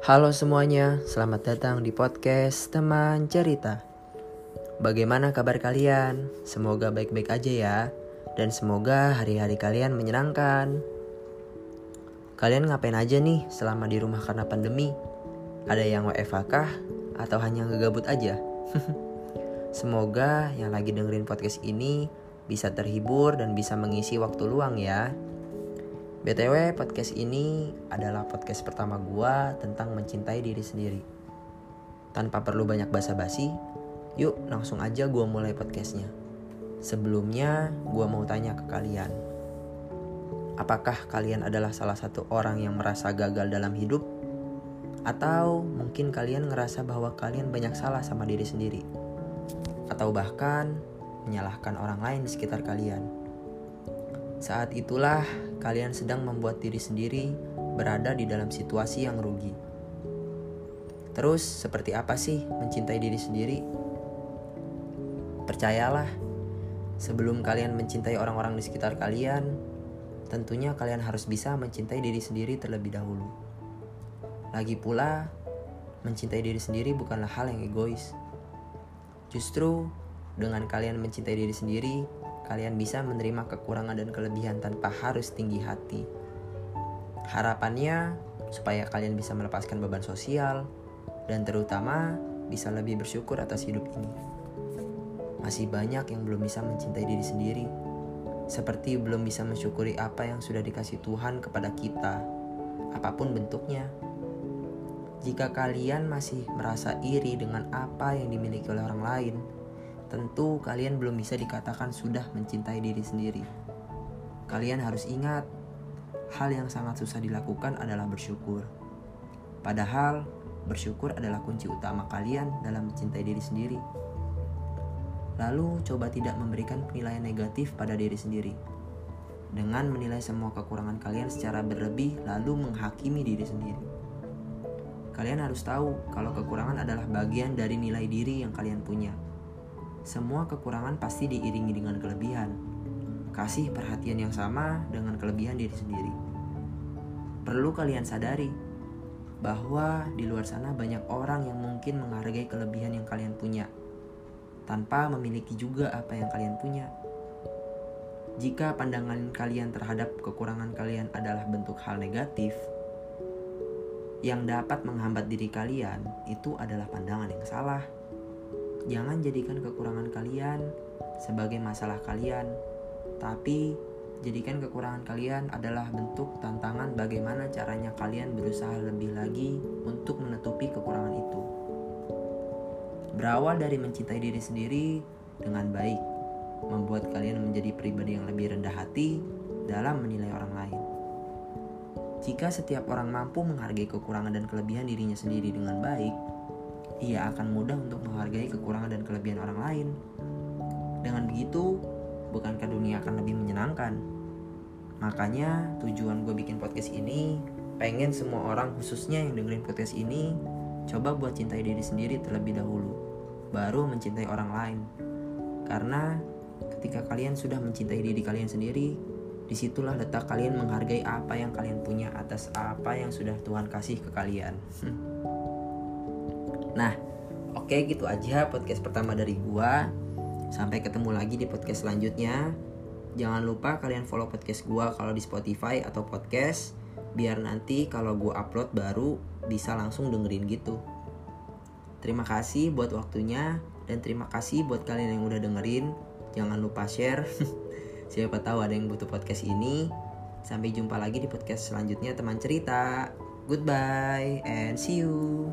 Halo semuanya, selamat datang di podcast Teman Cerita. Bagaimana kabar kalian? Semoga baik-baik aja ya, dan semoga hari-hari kalian menyenangkan. Kalian ngapain aja nih selama di rumah karena pandemi? Ada yang WFH kah? Atau hanya ngegabut aja? Semoga yang lagi dengerin podcast ini bisa terhibur dan bisa mengisi waktu luang ya. BTW podcast ini adalah podcast pertama gua tentang mencintai diri sendiri. Tanpa perlu banyak basa-basi, yuk langsung aja gua mulai podcastnya. Sebelumnya gua mau tanya ke kalian. Apakah kalian adalah salah satu orang yang merasa gagal dalam hidup? Atau mungkin kalian ngerasa bahwa kalian banyak salah sama diri sendiri? Atau bahkan menyalahkan orang lain di sekitar kalian? Saat itulah kalian sedang membuat diri sendiri berada di dalam situasi yang rugi. Terus, seperti apa sih mencintai diri sendiri? Percayalah, sebelum kalian mencintai orang-orang di sekitar kalian, tentunya kalian harus bisa mencintai diri sendiri terlebih dahulu. Lagi pula, mencintai diri sendiri bukanlah hal yang egois. Justru, dengan kalian mencintai diri sendiri, kalian bisa menerima kekurangan dan kelebihan tanpa harus tinggi hati. Harapannya supaya kalian bisa melepaskan beban sosial dan terutama bisa lebih bersyukur atas hidup ini. Masih banyak yang belum bisa mencintai diri sendiri, seperti belum bisa mensyukuri apa yang sudah dikasih Tuhan kepada kita, apa pun bentuknya. Jika kalian masih merasa iri dengan apa yang dimiliki oleh orang lain, tentu kalian belum bisa dikatakan sudah mencintai diri sendiri. Kalian harus ingat, hal yang sangat susah dilakukan adalah bersyukur. Padahal, bersyukur adalah kunci utama kalian dalam mencintai diri sendiri. Lalu, coba tidak memberikan penilaian negatif pada diri sendiri. Dengan menilai semua kekurangan kalian secara berlebih, lalu menghakimi diri sendiri. Kalian harus tahu kalau kekurangan adalah bagian dari nilai diri yang kalian punya semua kekurangan pasti diiringi dengan kelebihan. Kasih perhatian yang sama dengan kelebihan diri sendiri. Perlu kalian sadari bahwa di luar sana banyak orang yang mungkin menghargai kelebihan yang kalian punya tanpa memiliki juga apa yang kalian punya. Jika pandangan kalian terhadap kekurangan kalian adalah bentuk hal negatif yang dapat menghambat diri kalian, itu adalah pandangan yang salah. Jangan jadikan kekurangan kalian sebagai masalah kalian, tapi jadikan kekurangan kalian adalah bentuk tantangan bagaimana caranya kalian berusaha lebih lagi untuk menutupi kekurangan itu. Berawal dari mencintai diri sendiri dengan baik, membuat kalian menjadi pribadi yang lebih rendah hati dalam menilai orang lain. Jika setiap orang mampu menghargai kekurangan dan kelebihan dirinya sendiri dengan baik, ia akan mudah untuk menghargai kekurangan dan kelebihan orang lain. Dengan begitu, bukankah dunia akan lebih menyenangkan? Makanya tujuan gue bikin podcast ini pengen semua orang khususnya yang dengerin podcast ini coba buat cintai diri sendiri terlebih dahulu, baru mencintai orang lain. Karena ketika kalian sudah mencintai diri kalian sendiri, di situlah letak kalian menghargai apa yang kalian punya atas apa yang sudah Tuhan kasih ke kalian. Nah, oke okay, gitu aja podcast pertama dari gua. Sampai ketemu lagi di podcast selanjutnya. Jangan lupa kalian follow podcast gua kalau di Spotify atau podcast biar nanti kalau gua upload baru bisa langsung dengerin gitu. Terima kasih buat waktunya dan terima kasih buat kalian yang udah dengerin. Jangan lupa share. Siapa tahu ada yang butuh podcast ini. Sampai jumpa lagi di podcast selanjutnya teman cerita. Goodbye and see you.